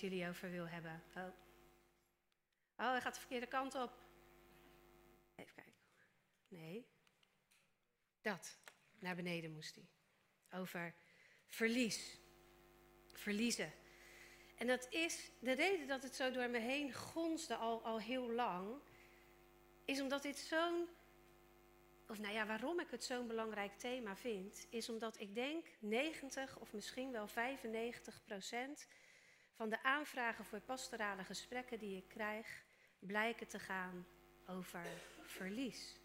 jullie over wil hebben. Oh, oh hij gaat de verkeerde kant op. Even kijken. Nee. Dat. Naar beneden moest hij. Over verlies. Verliezen. En dat is de reden dat het zo door me heen gonste al, al heel lang. Is omdat dit zo'n. Of nou ja, waarom ik het zo'n belangrijk thema vind. Is omdat ik denk 90 of misschien wel 95 procent van de aanvragen voor pastorale gesprekken die ik krijg. blijken te gaan over verlies.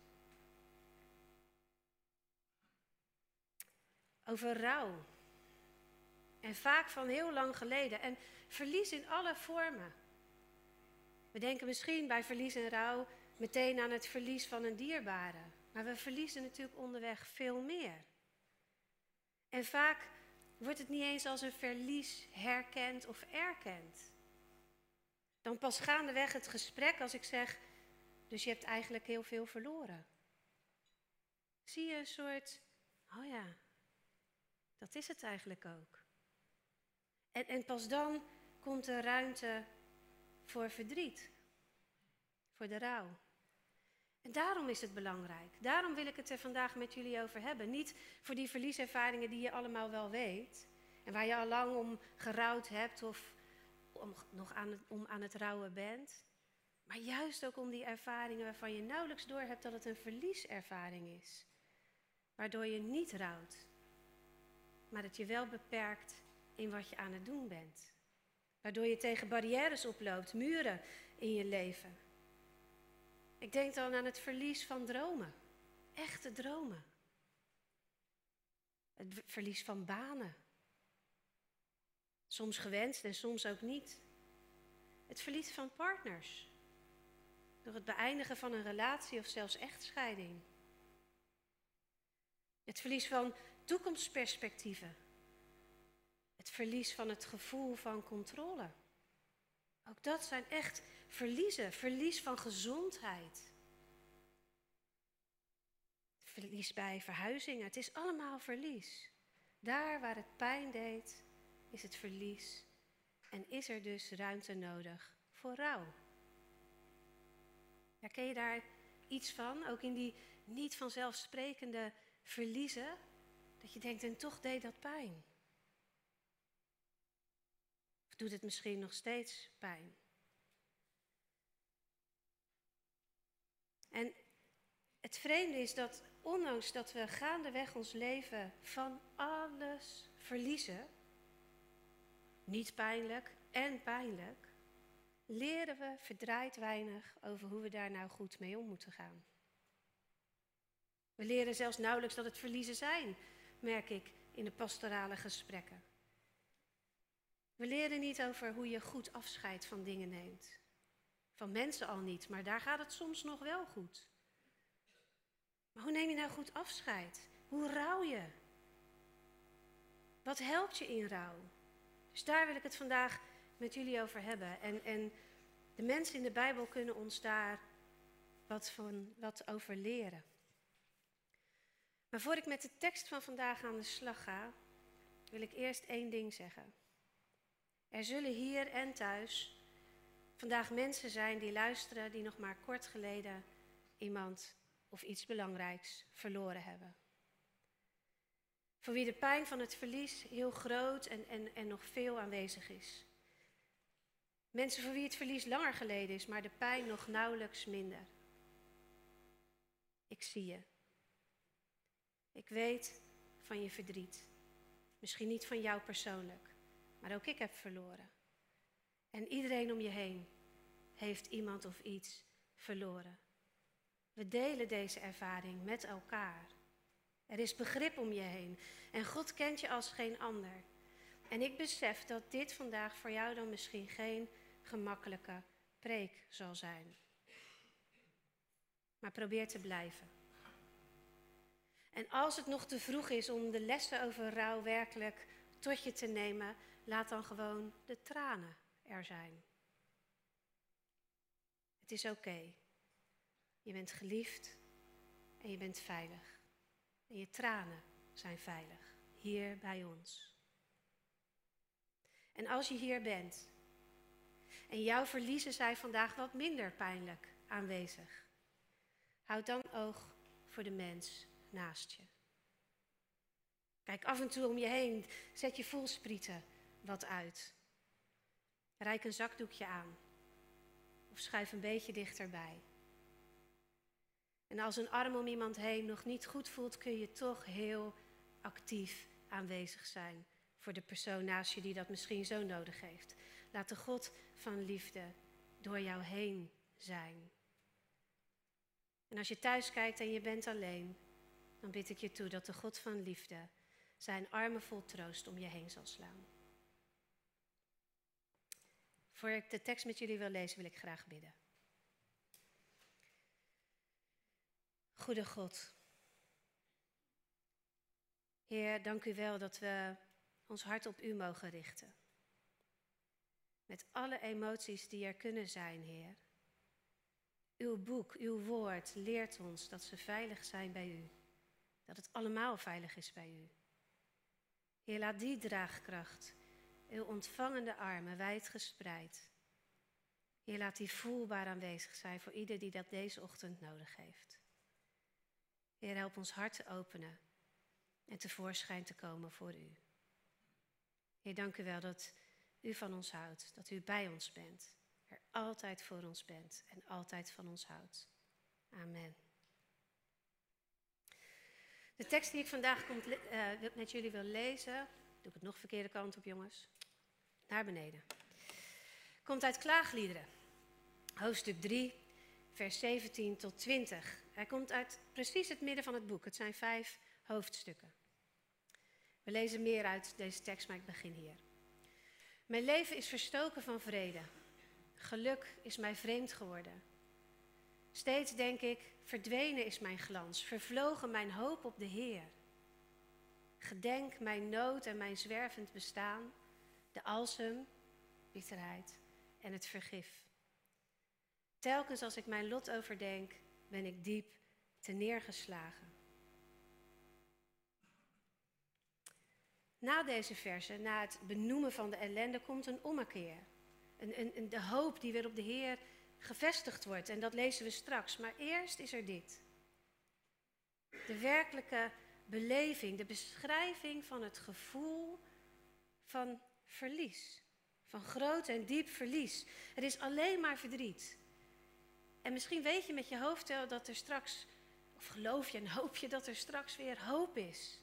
Over rouw. En vaak van heel lang geleden. En verlies in alle vormen. We denken misschien bij verlies en rouw meteen aan het verlies van een dierbare. Maar we verliezen natuurlijk onderweg veel meer. En vaak wordt het niet eens als een verlies herkend of erkend. Dan pas gaandeweg het gesprek als ik zeg, dus je hebt eigenlijk heel veel verloren. Zie je een soort, oh ja, dat is het eigenlijk ook. En, en pas dan komt er ruimte voor verdriet, voor de rouw. En daarom is het belangrijk. Daarom wil ik het er vandaag met jullie over hebben. Niet voor die verlieservaringen die je allemaal wel weet. En waar je al lang om gerouwd hebt of om, nog aan om aan het rouwen bent. Maar juist ook om die ervaringen waarvan je nauwelijks door hebt dat het een verlieservaring is. Waardoor je niet rouwt. Maar dat je wel beperkt in wat je aan het doen bent. Waardoor je tegen barrières oploopt, muren in je leven. Ik denk dan aan het verlies van dromen. Echte dromen. Het verlies van banen. Soms gewenst en soms ook niet. Het verlies van partners. Door het beëindigen van een relatie of zelfs echtscheiding. Het verlies van toekomstperspectieven. Het verlies van het gevoel van controle. Ook dat zijn echt verliezen. Verlies van gezondheid. Verlies bij verhuizingen. Het is allemaal verlies. Daar waar het pijn deed, is het verlies. En is er dus ruimte nodig voor rouw. Herken je daar iets van? Ook in die niet vanzelfsprekende verliezen? Dat je denkt, en toch deed dat pijn. Of doet het misschien nog steeds pijn? En het vreemde is dat ondanks dat we gaandeweg ons leven van alles verliezen, niet pijnlijk en pijnlijk, leren we verdraaid weinig over hoe we daar nou goed mee om moeten gaan. We leren zelfs nauwelijks dat het verliezen zijn, merk ik in de pastorale gesprekken. We leren niet over hoe je goed afscheid van dingen neemt. Van mensen al niet, maar daar gaat het soms nog wel goed. Maar hoe neem je nou goed afscheid? Hoe rouw je? Wat helpt je in rouw? Dus daar wil ik het vandaag met jullie over hebben. En, en de mensen in de Bijbel kunnen ons daar wat, van, wat over leren. Maar voor ik met de tekst van vandaag aan de slag ga, wil ik eerst één ding zeggen. Er zullen hier en thuis vandaag mensen zijn die luisteren die nog maar kort geleden iemand of iets belangrijks verloren hebben. Voor wie de pijn van het verlies heel groot en, en, en nog veel aanwezig is. Mensen voor wie het verlies langer geleden is, maar de pijn nog nauwelijks minder. Ik zie je. Ik weet van je verdriet. Misschien niet van jou persoonlijk, maar ook ik heb verloren. En iedereen om je heen heeft iemand of iets verloren. We delen deze ervaring met elkaar. Er is begrip om je heen en God kent je als geen ander. En ik besef dat dit vandaag voor jou dan misschien geen gemakkelijke preek zal zijn. Maar probeer te blijven. En als het nog te vroeg is om de lessen over rouw werkelijk tot je te nemen, laat dan gewoon de tranen er zijn. Het is oké. Je bent geliefd en je bent veilig. En je tranen zijn veilig, hier bij ons. En als je hier bent En jouw verliezen zijn vandaag wat minder pijnlijk aanwezig. Houd dan oog voor de mens naast je. Kijk af en toe om je heen. Zet je voelsprieten wat uit. Rijk een zakdoekje aan. Of schuif een beetje dichterbij. En als een arm om iemand heen nog niet goed voelt, kun je toch heel actief aanwezig zijn voor de persoon naast je die dat misschien zo nodig heeft. Laat de God van liefde door jou heen zijn. En als je thuis kijkt en je bent alleen, dan bid ik je toe dat de God van liefde zijn armen vol troost om je heen zal slaan. Voor ik de tekst met jullie wil lezen, wil ik graag bidden. Goede God. Heer, dank u wel dat we ons hart op u mogen richten. Met alle emoties die er kunnen zijn, Heer. Uw boek, uw woord leert ons dat ze veilig zijn bij u. Dat het allemaal veilig is bij u. Heer, laat die draagkracht, uw ontvangende armen wijd gespreid. Heer, laat die voelbaar aanwezig zijn voor ieder die dat deze ochtend nodig heeft. Heer, help ons hart te openen en tevoorschijn te komen voor u. Heer, dank u wel dat u van ons houdt, dat u bij ons bent, er altijd voor ons bent en altijd van ons houdt. Amen. De tekst die ik vandaag komt, uh, met jullie wil lezen, doe ik het nog verkeerde kant op, jongens, naar beneden. Komt uit Klaagliederen, hoofdstuk 3, vers 17 tot 20. Hij komt uit precies het midden van het boek. Het zijn vijf hoofdstukken. We lezen meer uit deze tekst, maar ik begin hier. Mijn leven is verstoken van vrede. Geluk is mij vreemd geworden. Steeds denk ik, verdwenen is mijn glans, vervlogen mijn hoop op de Heer. Gedenk mijn nood en mijn zwervend bestaan, de alsem, bitterheid en het vergif. Telkens als ik mijn lot overdenk, ben ik diep te neergeslagen. Na deze verse, na het benoemen van de ellende, komt een ommekeer. Een, een, een, de hoop die weer op de Heer gevestigd wordt. En dat lezen we straks. Maar eerst is er dit. De werkelijke beleving, de beschrijving van het gevoel van verlies. Van groot en diep verlies. Er is alleen maar verdriet. En misschien weet je met je hoofd wel dat er straks, of geloof je en hoop je dat er straks weer hoop is.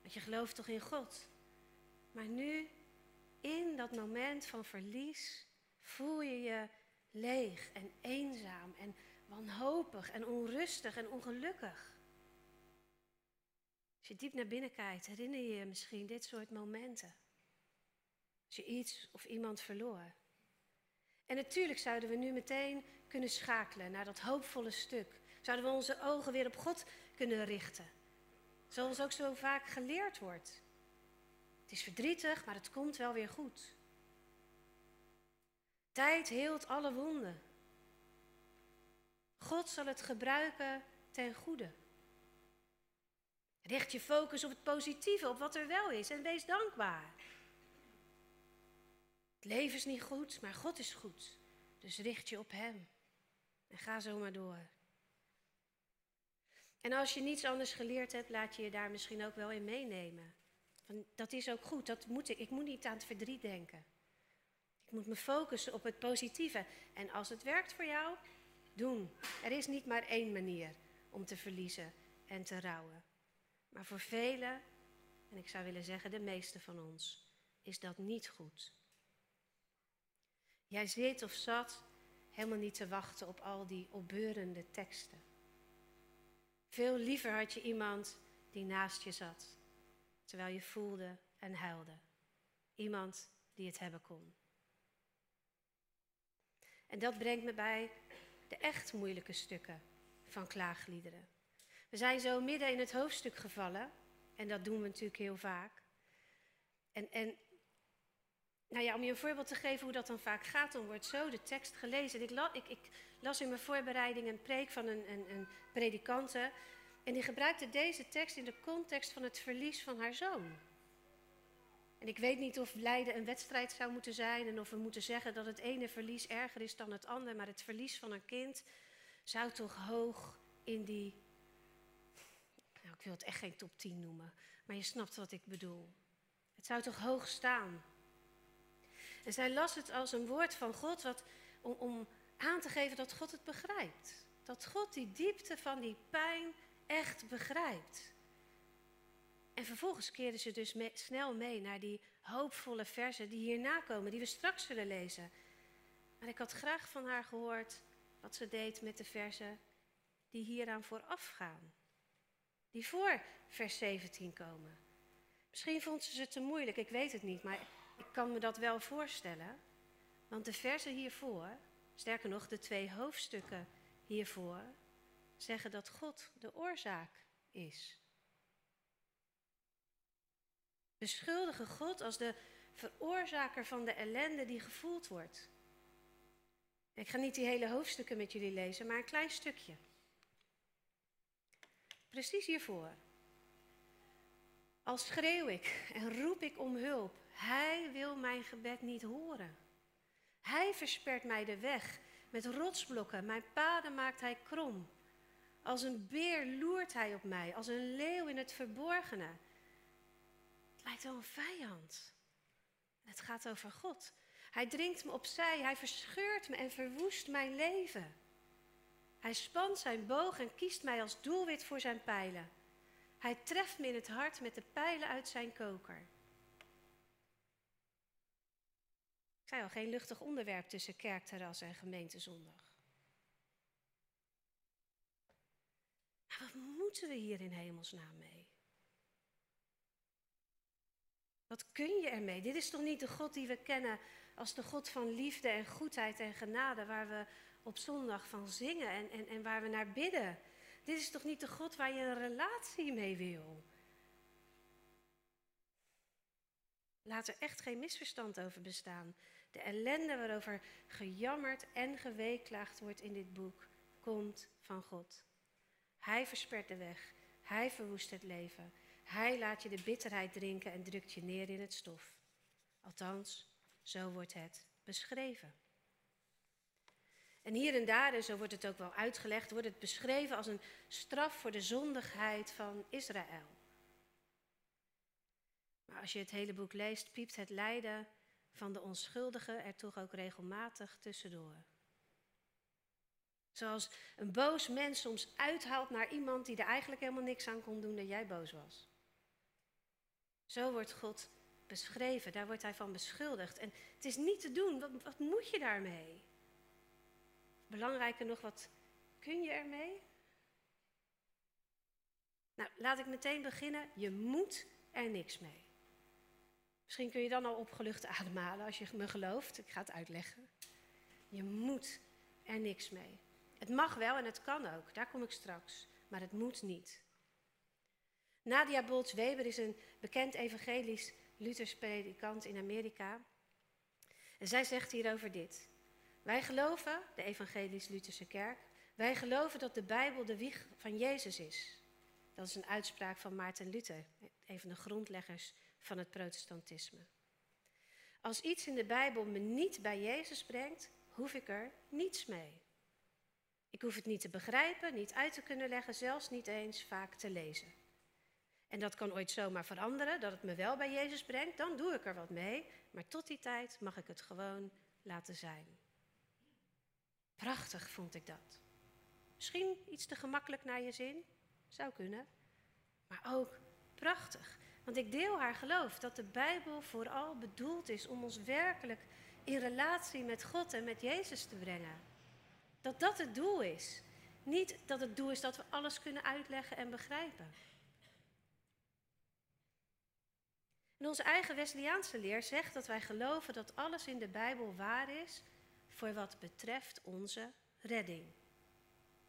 Want je gelooft toch in God. Maar nu, in dat moment van verlies, voel je je leeg en eenzaam en wanhopig en onrustig en ongelukkig. Als je diep naar binnen kijkt, herinner je je misschien dit soort momenten. Als je iets of iemand verloor. En natuurlijk zouden we nu meteen kunnen schakelen naar dat hoopvolle stuk. Zouden we onze ogen weer op God kunnen richten. Zoals ook zo vaak geleerd wordt. Het is verdrietig, maar het komt wel weer goed. Tijd heelt alle wonden. God zal het gebruiken ten goede. Richt je focus op het positieve, op wat er wel is en wees dankbaar. Het leven is niet goed, maar God is goed. Dus richt je op Hem. En ga zo maar door. En als je niets anders geleerd hebt, laat je je daar misschien ook wel in meenemen. Van, dat is ook goed, dat moet ik. Ik moet niet aan het verdriet denken. Ik moet me focussen op het positieve. En als het werkt voor jou, doen. Er is niet maar één manier om te verliezen en te rouwen. Maar voor velen, en ik zou willen zeggen de meeste van ons, is dat niet goed. Jij zit of zat helemaal niet te wachten op al die opbeurende teksten. Veel liever had je iemand die naast je zat, terwijl je voelde en huilde. Iemand die het hebben kon. En dat brengt me bij de echt moeilijke stukken van klaagliederen. We zijn zo midden in het hoofdstuk gevallen, en dat doen we natuurlijk heel vaak. En, en nou ja, om je een voorbeeld te geven hoe dat dan vaak gaat, dan wordt zo de tekst gelezen. Ik, ik, ik las in mijn voorbereiding een preek van een, een, een predikante. En die gebruikte deze tekst in de context van het verlies van haar zoon. En ik weet niet of lijden een wedstrijd zou moeten zijn en of we moeten zeggen dat het ene verlies erger is dan het andere, maar het verlies van een kind zou toch hoog in die. Nou, ik wil het echt geen top 10 noemen, maar je snapt wat ik bedoel. Het zou toch hoog staan. En zij las het als een woord van God wat, om, om aan te geven dat God het begrijpt. Dat God die diepte van die pijn echt begrijpt. En vervolgens keerden ze dus snel mee naar die hoopvolle versen die hierna komen, die we straks zullen lezen. Maar ik had graag van haar gehoord wat ze deed met de versen die hieraan vooraf gaan. Die voor vers 17 komen. Misschien vond ze ze te moeilijk, ik weet het niet, maar ik kan me dat wel voorstellen. Want de versen hiervoor, sterker nog de twee hoofdstukken hiervoor, zeggen dat God de oorzaak is. Beschuldigen God als de veroorzaker van de ellende die gevoeld wordt. Ik ga niet die hele hoofdstukken met jullie lezen, maar een klein stukje. Precies hiervoor. Al schreeuw ik en roep ik om hulp, hij wil mijn gebed niet horen. Hij verspert mij de weg met rotsblokken, mijn paden maakt hij krom. Als een beer loert hij op mij, als een leeuw in het verborgene. Het lijkt wel een vijand. Het gaat over God. Hij dringt me opzij, hij verscheurt me en verwoest mijn leven. Hij spant zijn boog en kiest mij als doelwit voor zijn pijlen. Hij treft me in het hart met de pijlen uit zijn koker. Zei al, geen luchtig onderwerp tussen kerkterras en gemeentezondag. Maar wat moeten we hier in hemelsnaam mee? Wat kun je ermee? Dit is toch niet de God die we kennen als de God van liefde en goedheid en genade, waar we op zondag van zingen en, en, en waar we naar bidden. Dit is toch niet de God waar je een relatie mee wil? Laat er echt geen misverstand over bestaan. De ellende waarover gejammerd en geweeklaagd wordt in dit boek, komt van God. Hij verspert de weg. Hij verwoest het leven. Hij laat je de bitterheid drinken en drukt je neer in het stof. Althans, zo wordt het beschreven. En hier en daar, en zo wordt het ook wel uitgelegd, wordt het beschreven als een straf voor de zondigheid van Israël. Maar als je het hele boek leest, piept het lijden van de onschuldigen er toch ook regelmatig tussendoor. Zoals een boos mens soms uithaalt naar iemand die er eigenlijk helemaal niks aan kon doen dat jij boos was. Zo wordt God beschreven, daar wordt hij van beschuldigd. En het is niet te doen, wat, wat moet je daarmee? Belangrijker nog, wat kun je ermee? Nou, laat ik meteen beginnen. Je moet er niks mee. Misschien kun je dan al opgelucht ademhalen als je me gelooft. Ik ga het uitleggen. Je moet er niks mee. Het mag wel en het kan ook, daar kom ik straks. Maar het moet niet. Nadia Boltz-Weber is een bekend evangelisch Luthers predikant in Amerika. En zij zegt hierover dit. Wij geloven, de evangelisch-Lutherse kerk, wij geloven dat de Bijbel de wieg van Jezus is. Dat is een uitspraak van Maarten Luther, een van de grondleggers van het protestantisme. Als iets in de Bijbel me niet bij Jezus brengt, hoef ik er niets mee. Ik hoef het niet te begrijpen, niet uit te kunnen leggen, zelfs niet eens vaak te lezen. En dat kan ooit zomaar veranderen, dat het me wel bij Jezus brengt, dan doe ik er wat mee. Maar tot die tijd mag ik het gewoon laten zijn. Prachtig vond ik dat. Misschien iets te gemakkelijk naar je zin, zou kunnen. Maar ook prachtig. Want ik deel haar geloof dat de Bijbel vooral bedoeld is om ons werkelijk in relatie met God en met Jezus te brengen. Dat dat het doel is. Niet dat het doel is dat we alles kunnen uitleggen en begrijpen. En onze eigen Wesleyaanse leer zegt dat wij geloven dat alles in de Bijbel waar is voor wat betreft onze redding.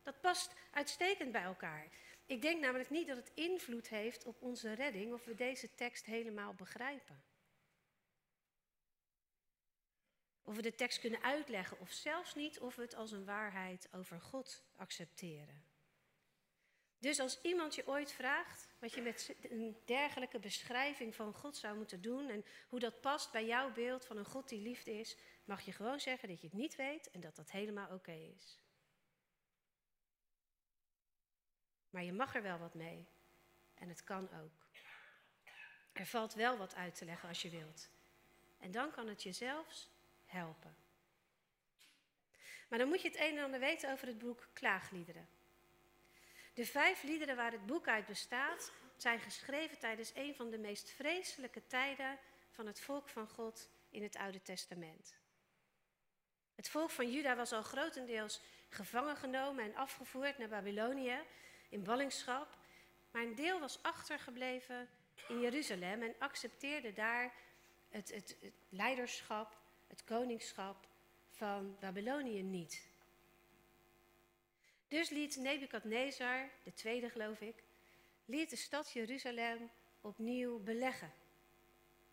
Dat past uitstekend bij elkaar. Ik denk namelijk niet dat het invloed heeft op onze redding of we deze tekst helemaal begrijpen. Of we de tekst kunnen uitleggen of zelfs niet of we het als een waarheid over God accepteren. Dus als iemand je ooit vraagt wat je met een dergelijke beschrijving van God zou moeten doen en hoe dat past bij jouw beeld van een God die liefde is, mag je gewoon zeggen dat je het niet weet en dat dat helemaal oké is. Maar je mag er wel wat mee. En het kan ook. Er valt wel wat uit te leggen als je wilt. En dan kan het je zelfs helpen. Maar dan moet je het een en ander weten over het boek Klaagliederen. De vijf liederen waar het boek uit bestaat, zijn geschreven tijdens een van de meest vreselijke tijden van het volk van God in het Oude Testament. Het volk van Juda was al grotendeels gevangen genomen en afgevoerd naar Babylonië in ballingschap, maar een deel was achtergebleven in Jeruzalem en accepteerde daar het, het, leiderschap, het koningschap van Babylonië niet. Dus liet Nebukadnezar, de tweede geloof ik, liet de stad Jeruzalem opnieuw beleggen.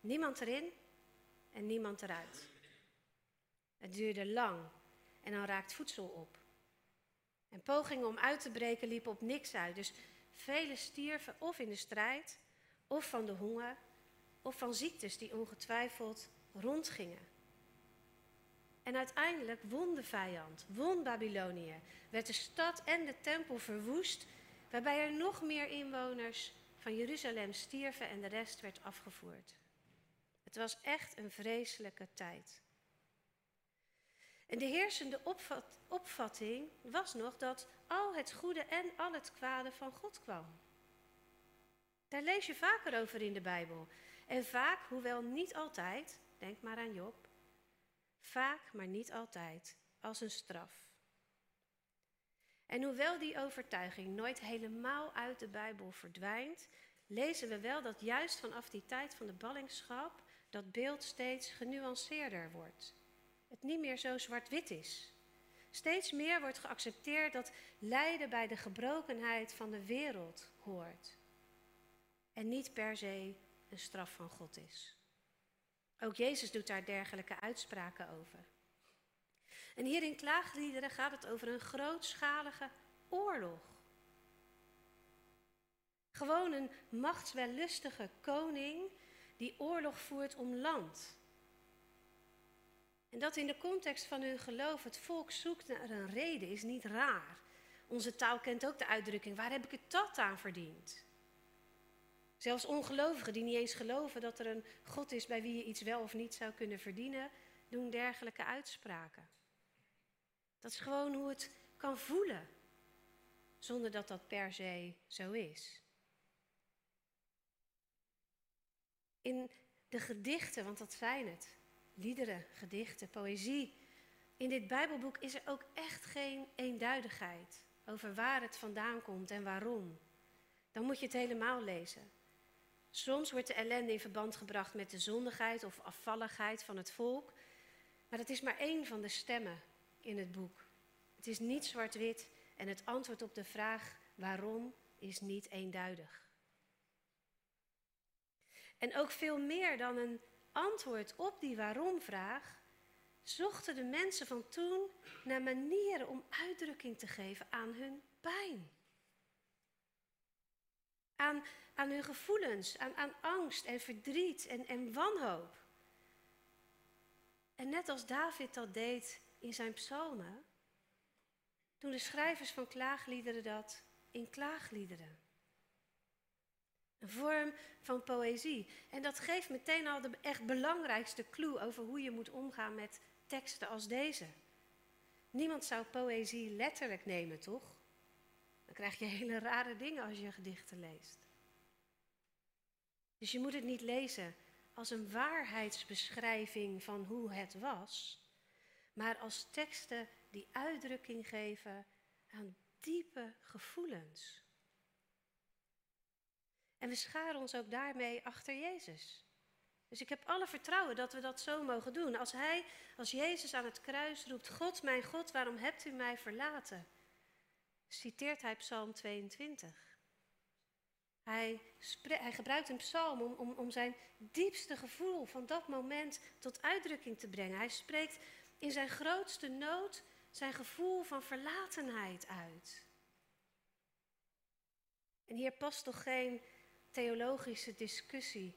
Niemand erin en niemand eruit. Het duurde lang en dan raakt voedsel op. En pogingen om uit te breken liepen op niks uit. Dus velen stierven of in de strijd, of van de honger, of van ziektes die ongetwijfeld rondgingen. En uiteindelijk won de vijand, won Babylonië, werd de stad en de tempel verwoest, waarbij er nog meer inwoners van Jeruzalem stierven en de rest werd afgevoerd. Het was echt een vreselijke tijd. En de heersende opvat, opvatting was nog dat al het goede en al het kwade van God kwam. Daar lees je vaker over in de Bijbel. En vaak, hoewel niet altijd, denk maar aan Job, vaak, maar niet altijd, als een straf. En hoewel die overtuiging nooit helemaal uit de Bijbel verdwijnt, lezen we wel dat juist vanaf die tijd van de ballingschap dat beeld steeds genuanceerder wordt. Het niet meer zo zwart-wit is. Steeds meer wordt geaccepteerd dat lijden bij de gebrokenheid van de wereld hoort. En niet per se een straf van God is. Ook Jezus doet daar dergelijke uitspraken over. En hier in Klaagliederen gaat het over een grootschalige oorlog. Gewoon een machtswellustige koning die oorlog voert om land. En dat in de context van hun geloof het volk zoekt naar een reden is niet raar. Onze taal kent ook de uitdrukking: waar heb ik het dat aan verdiend? Zelfs ongelovigen die niet eens geloven dat er een God is bij wie je iets wel of niet zou kunnen verdienen, doen dergelijke uitspraken. Dat is gewoon hoe het kan voelen, zonder dat dat per se zo is. In de gedichten, want dat zijn het, liederen, gedichten, poëzie. In dit Bijbelboek is er ook echt geen eenduidigheid over waar het vandaan komt en waarom. Dan moet je het helemaal lezen. Soms wordt de ellende in verband gebracht met de zondigheid of afvalligheid van het volk, maar dat is maar één van de stemmen in het boek. Het is niet zwart-wit en het antwoord op de vraag waarom is niet eenduidig. En ook veel meer dan een antwoord op die waarom-vraag zochten de mensen van toen naar manieren om uitdrukking te geven aan hun pijn. Aan, aan hun gevoelens, aan, aan angst en verdriet en, en wanhoop. En net als David dat deed in zijn psalmen, doen de schrijvers van klaagliederen dat in klaagliederen. Een vorm van poëzie. En dat geeft meteen al de echt belangrijkste clue over hoe je moet omgaan met teksten als deze. Niemand zou poëzie letterlijk nemen, toch? Dan krijg je hele rare dingen als je gedichten leest. Dus je moet het niet lezen als een waarheidsbeschrijving van hoe het was, maar als teksten die uitdrukking geven aan diepe gevoelens. En we scharen ons ook daarmee achter Jezus. Dus ik heb alle vertrouwen dat we dat zo mogen doen. Als Hij, als Jezus aan het kruis roept, God, mijn God, waarom hebt u mij verlaten? Citeert hij Psalm 22. Hij, hij gebruikt een psalm om, om, om zijn diepste gevoel van dat moment tot uitdrukking te brengen. Hij spreekt in zijn grootste nood zijn gevoel van verlatenheid uit. En hier past toch geen theologische discussie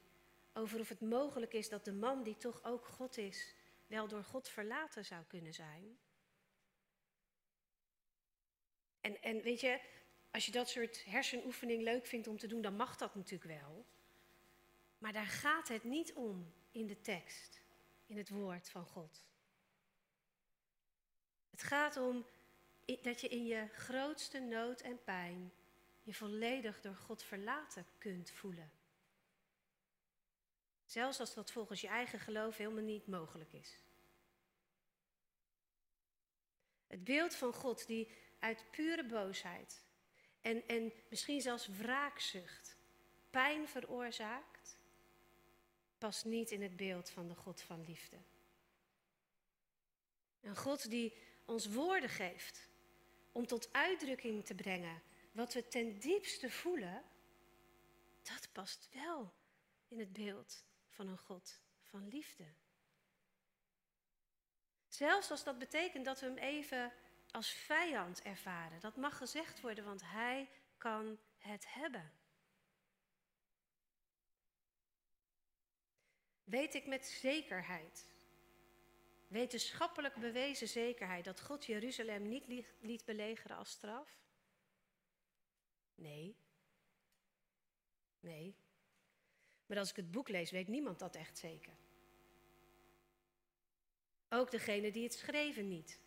over of het mogelijk is dat de man die toch ook God is, wel door God verlaten zou kunnen zijn. En, en weet je, als je dat soort hersenoefening leuk vindt om te doen, dan mag dat natuurlijk wel. Maar daar gaat het niet om in de tekst, in het woord van God. Het gaat om dat je in je grootste nood en pijn je volledig door God verlaten kunt voelen. Zelfs als dat volgens je eigen geloof helemaal niet mogelijk is. Het beeld van God die uit pure boosheid en, en misschien zelfs wraakzucht pijn veroorzaakt, past niet in het beeld van de God van liefde. Een God die ons woorden geeft om tot uitdrukking te brengen wat we ten diepste voelen, dat past wel in het beeld van een God van liefde. Zelfs als dat betekent dat we hem even als vijand ervaren. Dat mag gezegd worden, want hij kan het hebben. Weet ik met zekerheid, wetenschappelijk bewezen zekerheid, dat God Jeruzalem niet liet belegeren als straf? Nee. Nee. Maar als ik het boek lees, weet niemand dat echt zeker. Ook degene die het schreven niet.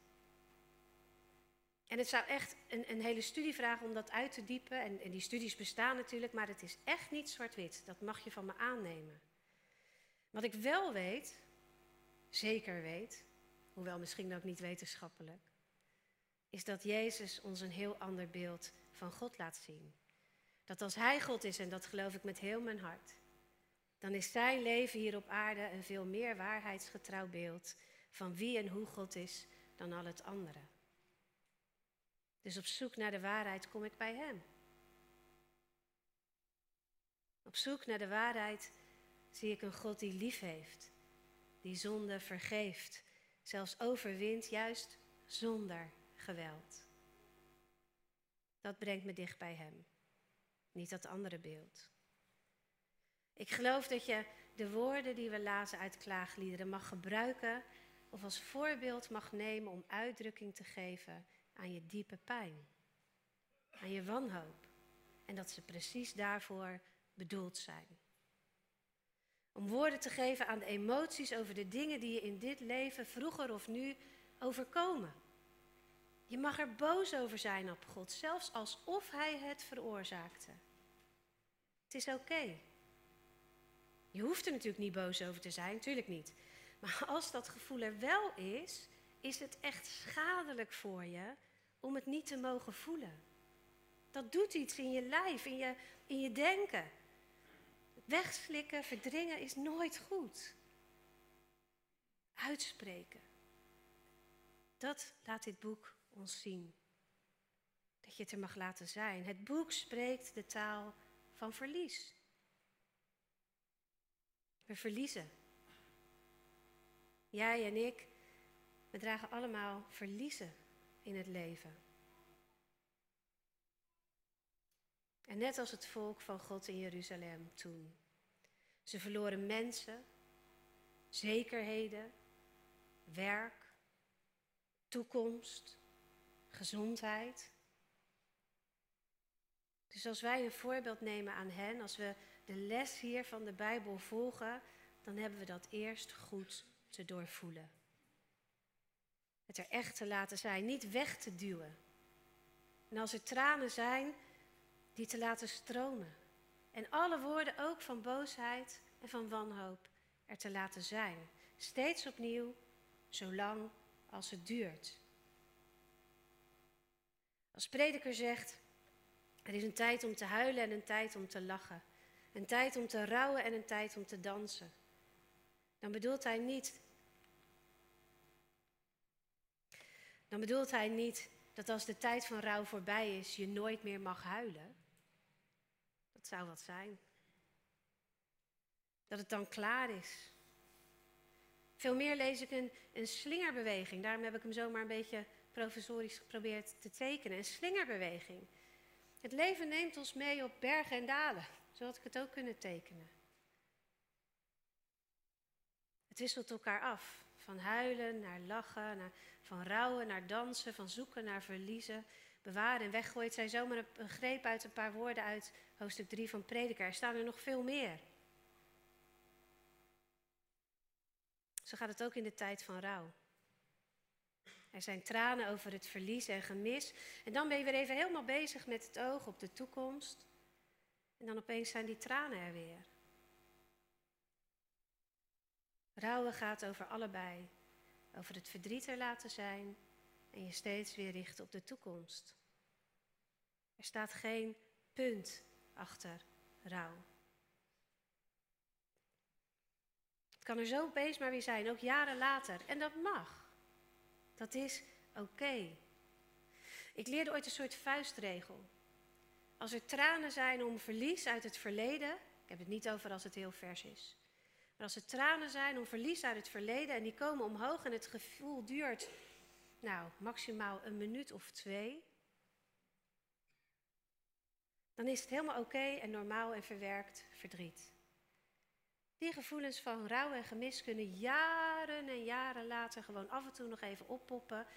En het zou echt een, een hele studie vragen om dat uit te diepen. En, en die studies bestaan natuurlijk, maar het is echt niet zwart-wit. Dat mag je van me aannemen. Wat ik wel weet, zeker weet, hoewel misschien ook niet wetenschappelijk, is dat Jezus ons een heel ander beeld van God laat zien. Dat als Hij God is, en dat geloof ik met heel mijn hart, dan is Zijn leven hier op aarde een veel meer waarheidsgetrouw beeld van wie en hoe God is dan al het andere. Dus op zoek naar de waarheid kom ik bij Hem. Op zoek naar de waarheid zie ik een God die lief heeft, die zonde vergeeft, zelfs overwint, juist zonder geweld. Dat brengt me dicht bij Hem, niet dat andere beeld. Ik geloof dat je de woorden die we lazen uit klaagliederen mag gebruiken of als voorbeeld mag nemen om uitdrukking te geven aan je diepe pijn, aan je wanhoop. En dat ze precies daarvoor bedoeld zijn. Om woorden te geven aan de emoties over de dingen die je in dit leven vroeger of nu overkomen. Je mag er boos over zijn op God, zelfs alsof Hij het veroorzaakte. Het is oké. Je hoeft er natuurlijk niet boos over te zijn, natuurlijk niet. Maar als dat gevoel er wel is, is het echt schadelijk voor je om het niet te mogen voelen. Dat doet iets in je lijf, in je, in je denken. Wegslikken, verdringen is nooit goed. Uitspreken. Dat laat dit boek ons zien. Dat je het er mag laten zijn. Het boek spreekt de taal van verlies. We verliezen. Jij en ik, we dragen allemaal verliezen in het leven. En net als het volk van God in Jeruzalem toen. Ze verloren mensen, zekerheden, werk, toekomst, gezondheid. Dus als wij een voorbeeld nemen aan hen, als we de les hier van de Bijbel volgen, dan hebben we dat eerst goed te doorvoelen. Het er echt te laten zijn, niet weg te duwen. En als er tranen zijn, die te laten stromen. En alle woorden ook van boosheid en van wanhoop er te laten zijn. Steeds opnieuw, zolang als het duurt. Als prediker zegt, er is een tijd om te huilen en een tijd om te lachen. Een tijd om te rouwen en een tijd om te dansen. Dan bedoelt hij niet dan bedoelt hij niet dat als de tijd van rouw voorbij is, je nooit meer mag huilen. Dat zou wat zijn. Dat het dan klaar is. Veel meer lees ik een, een slingerbeweging. Daarom heb ik hem zomaar een beetje professorisch geprobeerd te tekenen. Een slingerbeweging. Het leven neemt ons mee op bergen en dalen. Zo had ik het ook kunnen tekenen. Het wisselt elkaar af. Van huilen naar lachen, naar, van rouwen naar dansen, van zoeken naar verliezen. Bewaren en weggooien. Zijn zomaar een, een greep uit een paar woorden uit hoofdstuk 3 van Prediker. Er staan er nog veel meer. Zo gaat het ook in de tijd van rouw. Er zijn tranen over het verlies en gemis. En dan ben je weer even helemaal bezig met het oog op de toekomst. En dan opeens zijn die tranen er weer. Rouwen gaat over allebei. Over het verdriet er laten zijn en je steeds weer richten op de toekomst. Er staat geen punt achter rouw. Het kan er zo opeens maar weer zijn, ook jaren later. En dat mag. Dat is oké. Ik leerde ooit een soort vuistregel. Als er tranen zijn om verlies uit het verleden, ik heb het niet over als het heel vers is, maar als er tranen zijn om verlies uit het verleden en die komen omhoog en het gevoel duurt, nou, maximaal een minuut of twee, dan is het helemaal oké en normaal en verwerkt verdriet. Die gevoelens van rouw en gemis kunnen jaren en jaren later gewoon af en toe nog even oppoppen.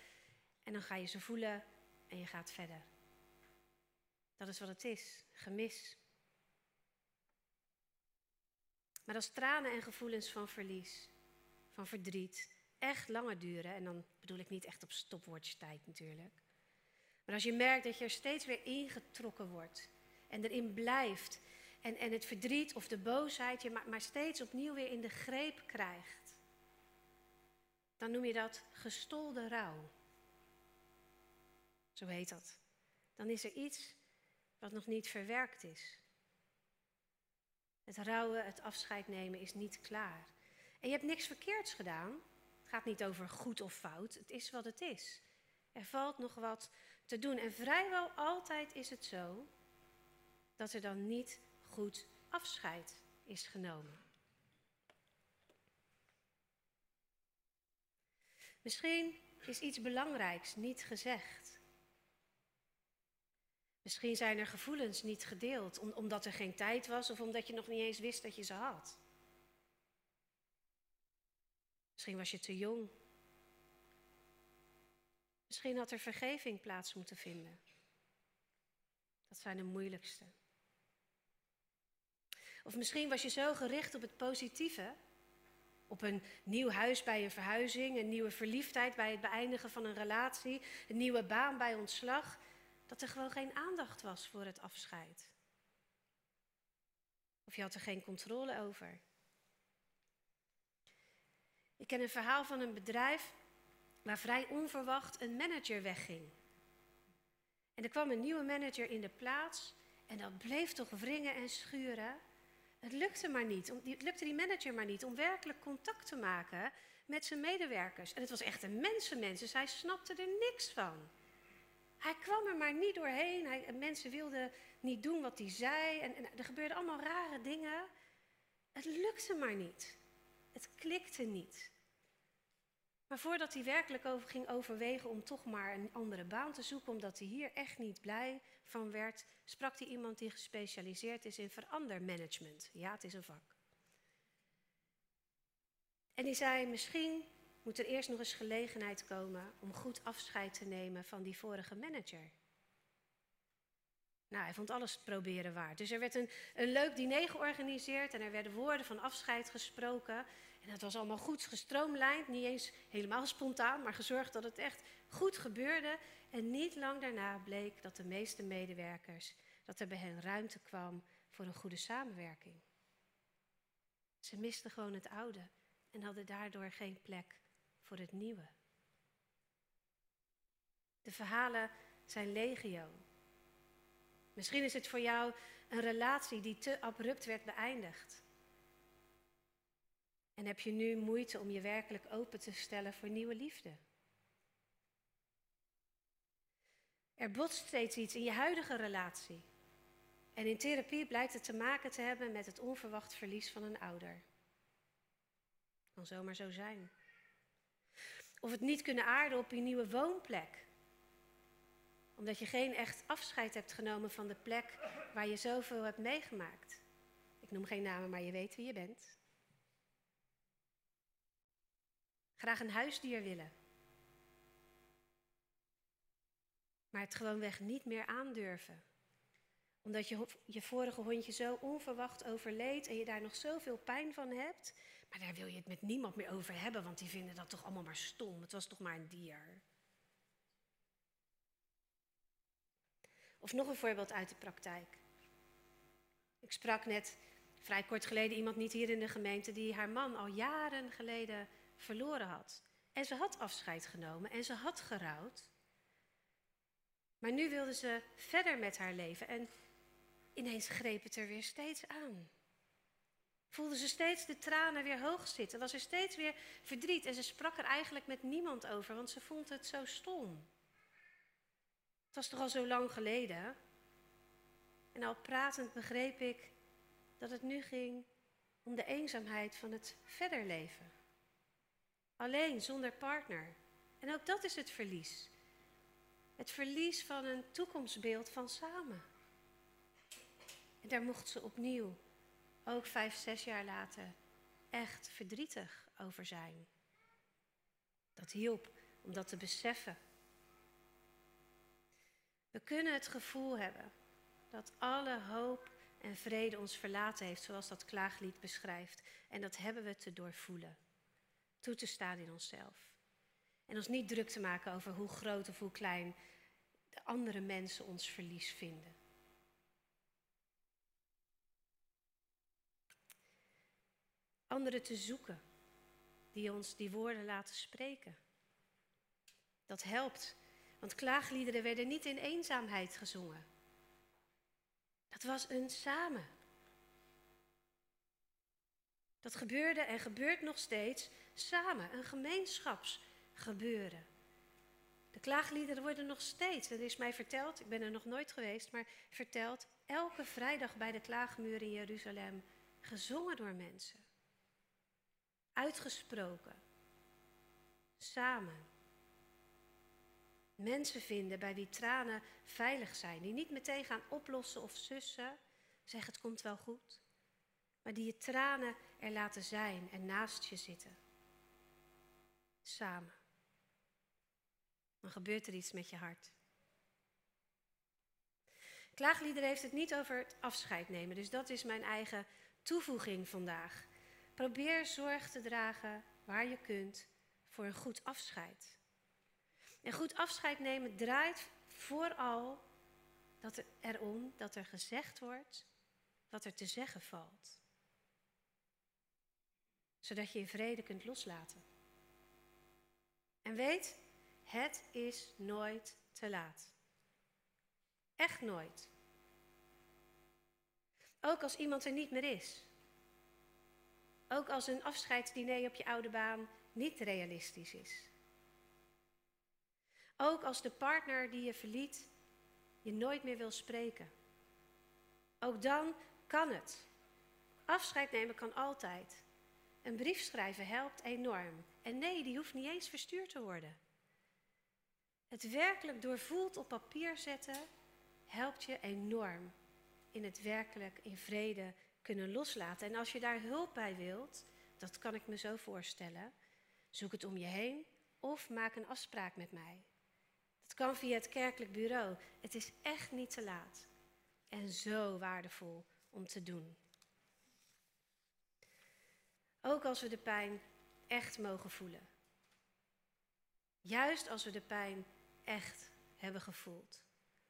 En dan ga je ze voelen en je gaat verder. Dat is wat het is, gemis. Maar als tranen en gevoelens van verlies, van verdriet, echt langer duren, en dan bedoel ik niet echt op stopwatch tijd natuurlijk. Maar als je merkt dat je er steeds weer ingetrokken wordt en erin blijft en, en het verdriet of de boosheid je maar, maar steeds opnieuw weer in de greep krijgt, dan noem je dat gestolde rouw. Zo heet dat. Dan is er iets wat nog niet verwerkt is. Het rouwen, het afscheid nemen is niet klaar. En je hebt niks verkeerds gedaan. Het gaat niet over goed of fout. Het is wat het is. Er valt nog wat te doen. En vrijwel altijd is het zo dat er dan niet goed afscheid is genomen. Misschien is iets belangrijks niet gezegd. Misschien zijn er gevoelens niet gedeeld, omdat er geen tijd was of omdat je nog niet eens wist dat je ze had. Misschien was je te jong. Misschien had er vergeving plaats moeten vinden. Dat zijn de moeilijkste. Of misschien was je zo gericht op het positieve, op een nieuw huis bij een verhuizing, een nieuwe verliefdheid bij het beëindigen van een relatie, een nieuwe baan bij ontslag, dat er gewoon geen aandacht was voor het afscheid. Of je had er geen controle over. Ik ken een verhaal van een bedrijf waar vrij onverwacht een manager wegging. En er kwam een nieuwe manager in de plaats en dat bleef toch wringen en schuren. Het lukte maar niet, het lukte die manager maar niet om werkelijk contact te maken met zijn medewerkers. En het was echt een mensenmens, dus hij snapte er niks van. Hij kwam er maar niet doorheen. Hij, mensen wilden niet doen wat hij zei. En, en er gebeurden allemaal rare dingen. Het lukte maar niet. Het klikte niet. Maar voordat hij werkelijk over ging overwegen om toch maar een andere baan te zoeken, omdat hij hier echt niet blij van werd, sprak hij iemand die gespecialiseerd is in verandermanagement. Ja, het is een vak. En die zei: Misschien moet er eerst nog eens gelegenheid komen om goed afscheid te nemen van die vorige manager. Nou, hij vond alles proberen waard. Dus er werd een, een leuk diner georganiseerd en er werden woorden van afscheid gesproken. En het was allemaal goed gestroomlijnd, niet eens helemaal spontaan, maar gezorgd dat het echt goed gebeurde. En niet lang daarna bleek dat de meeste medewerkers, dat er bij hen ruimte kwam voor een goede samenwerking. Ze misten gewoon het oude en hadden daardoor geen plek voor het nieuwe. De verhalen zijn legio. Misschien is het voor jou een relatie die te abrupt werd beëindigd. En heb je nu moeite om je werkelijk open te stellen voor nieuwe liefde? Er botst steeds iets in je huidige relatie. En in therapie blijkt het te maken te hebben met het onverwacht verlies van een ouder. Kan zomaar zo zijn. Of het niet kunnen aarden op je nieuwe woonplek. Omdat je geen echt afscheid hebt genomen van de plek waar je zoveel hebt meegemaakt. Ik noem geen namen, maar je weet wie je bent. Graag een huisdier willen. Maar het gewoonweg niet meer aandurven. Omdat je je vorige hondje zo onverwacht overleed en je daar nog zoveel pijn van hebt. Maar daar wil je het met niemand meer over hebben, want die vinden dat toch allemaal maar stom. Het was toch maar een dier. Of nog een voorbeeld uit de praktijk. Ik sprak net vrij kort geleden iemand niet hier in de gemeente die haar man al jaren geleden verloren had. En ze had afscheid genomen en ze had gerouwd. Maar nu wilde ze verder met haar leven en ineens greep het er weer steeds aan. Voelde ze steeds de tranen weer hoog zitten, was er steeds weer verdriet en ze sprak er eigenlijk met niemand over, want ze vond het zo stom. Het was toch al zo lang geleden? En al pratend begreep ik dat het nu ging om de eenzaamheid van het verder leven. Alleen, zonder partner. En ook dat is het verlies. Het verlies van een toekomstbeeld van samen. En daar mocht ze opnieuw, ook vijf, zes jaar later, echt verdrietig over zijn. Dat hielp om dat te beseffen. We kunnen het gevoel hebben dat alle hoop en vrede ons verlaten heeft, zoals dat klaaglied beschrijft. En dat hebben we te doorvoelen. Toe te staan in onszelf. En ons niet druk te maken over hoe groot of hoe klein de andere mensen ons verlies vinden. Anderen te zoeken die ons die woorden laten spreken. Dat helpt, want klaagliederen werden niet in eenzaamheid gezongen. Dat was een samen. Dat gebeurde en gebeurt nog steeds samen, een gemeenschapsgebeuren. De klaagliederen worden nog steeds, er is mij verteld, ik ben er nog nooit geweest, maar verteld, elke vrijdag bij de klaagmuur in Jeruzalem gezongen door mensen. Uitgesproken. Samen. Mensen vinden bij wie tranen veilig zijn, die niet meteen gaan oplossen of sussen, zeggen het komt wel goed, maar die je tranen er laten zijn en naast je zitten. Samen. Dan gebeurt er iets met je hart. Klaaglieder heeft het niet over het afscheid nemen, dus dat is mijn eigen toevoeging vandaag. Probeer zorg te dragen waar je kunt voor een goed afscheid. En goed afscheid nemen draait vooral dat er erom dat er gezegd wordt wat er te zeggen valt. Zodat je in vrede kunt loslaten. En weet, het is nooit te laat. Echt nooit. Ook als iemand er niet meer is. Ook als een afscheidsdiner op je oude baan niet realistisch is. Ook als de partner die je verliet je nooit meer wil spreken. Ook dan kan het. Afscheid nemen kan altijd. Een brief schrijven helpt enorm. En nee, die hoeft niet eens verstuurd te worden. Het werkelijk doorvoeld op papier zetten helpt je enorm in het werkelijk in vrede kunnen loslaten. En als je daar hulp bij wilt, dat kan ik me zo voorstellen, zoek het om je heen of maak een afspraak met mij. Het kan via het kerkelijk bureau. Het is echt niet te laat. En zo waardevol om te doen. Ook als we de pijn echt mogen voelen. Juist als we de pijn echt hebben gevoeld.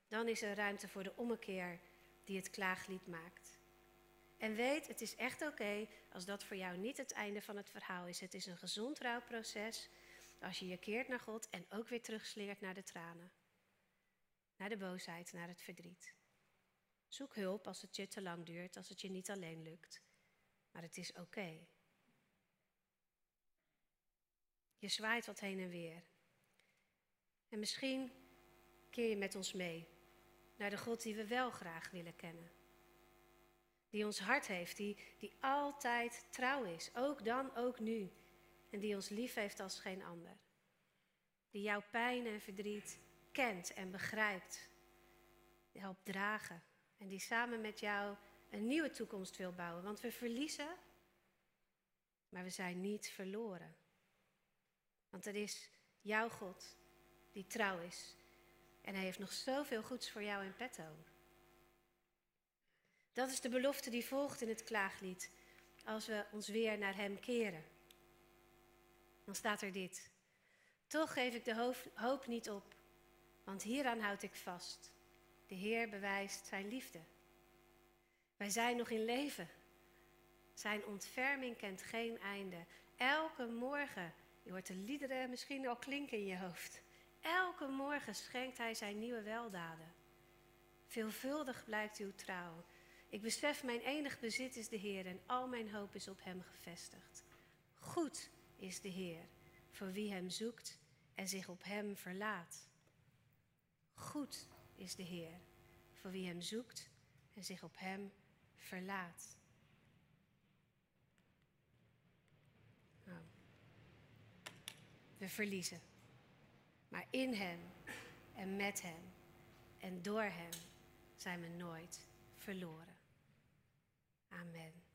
Dan is er ruimte voor de ommekeer die het klaaglied maakt. En weet, het is echt oké als dat voor jou niet het einde van het verhaal is. Het is een gezond rouwproces als je je keert naar God en ook weer terugsleert naar de tranen. Naar de boosheid, naar het verdriet. Zoek hulp als het je te lang duurt, als het je niet alleen lukt. Maar het is oké. Je zwaait wat heen en weer. En misschien keer je met ons mee naar de God die we wel graag willen kennen. Die ons hart heeft, die, die altijd trouw is, ook dan, ook nu. En die ons lief heeft als geen ander. Die jouw pijn en verdriet kent en begrijpt, helpt dragen en die samen met jou een nieuwe toekomst wil bouwen. Want we verliezen, maar we zijn niet verloren. Want er is jouw God die trouw is. En hij heeft nog zoveel goeds voor jou in petto. Dat is de belofte die volgt in het klaaglied. Als we ons weer naar hem keren. Dan staat er dit. Toch geef ik de hoop niet op, want hieraan houd ik vast. De Heer bewijst zijn liefde. Wij zijn nog in leven. Zijn ontferming kent geen einde. Elke morgen, je hoort de liederen misschien al klinken in je hoofd. Elke morgen schenkt hij zijn nieuwe weldaden. Veelvuldig blijkt uw trouw. Ik besef mijn enig bezit is de Heer en al mijn hoop is op hem gevestigd. Goed is de Heer voor wie hem zoekt en zich op hem verlaat. Goed is de Heer voor wie hem zoekt en zich op hem verlaat. Nou, we verliezen. Maar in Hem en met Hem en door Hem zijn we nooit verloren. Amen.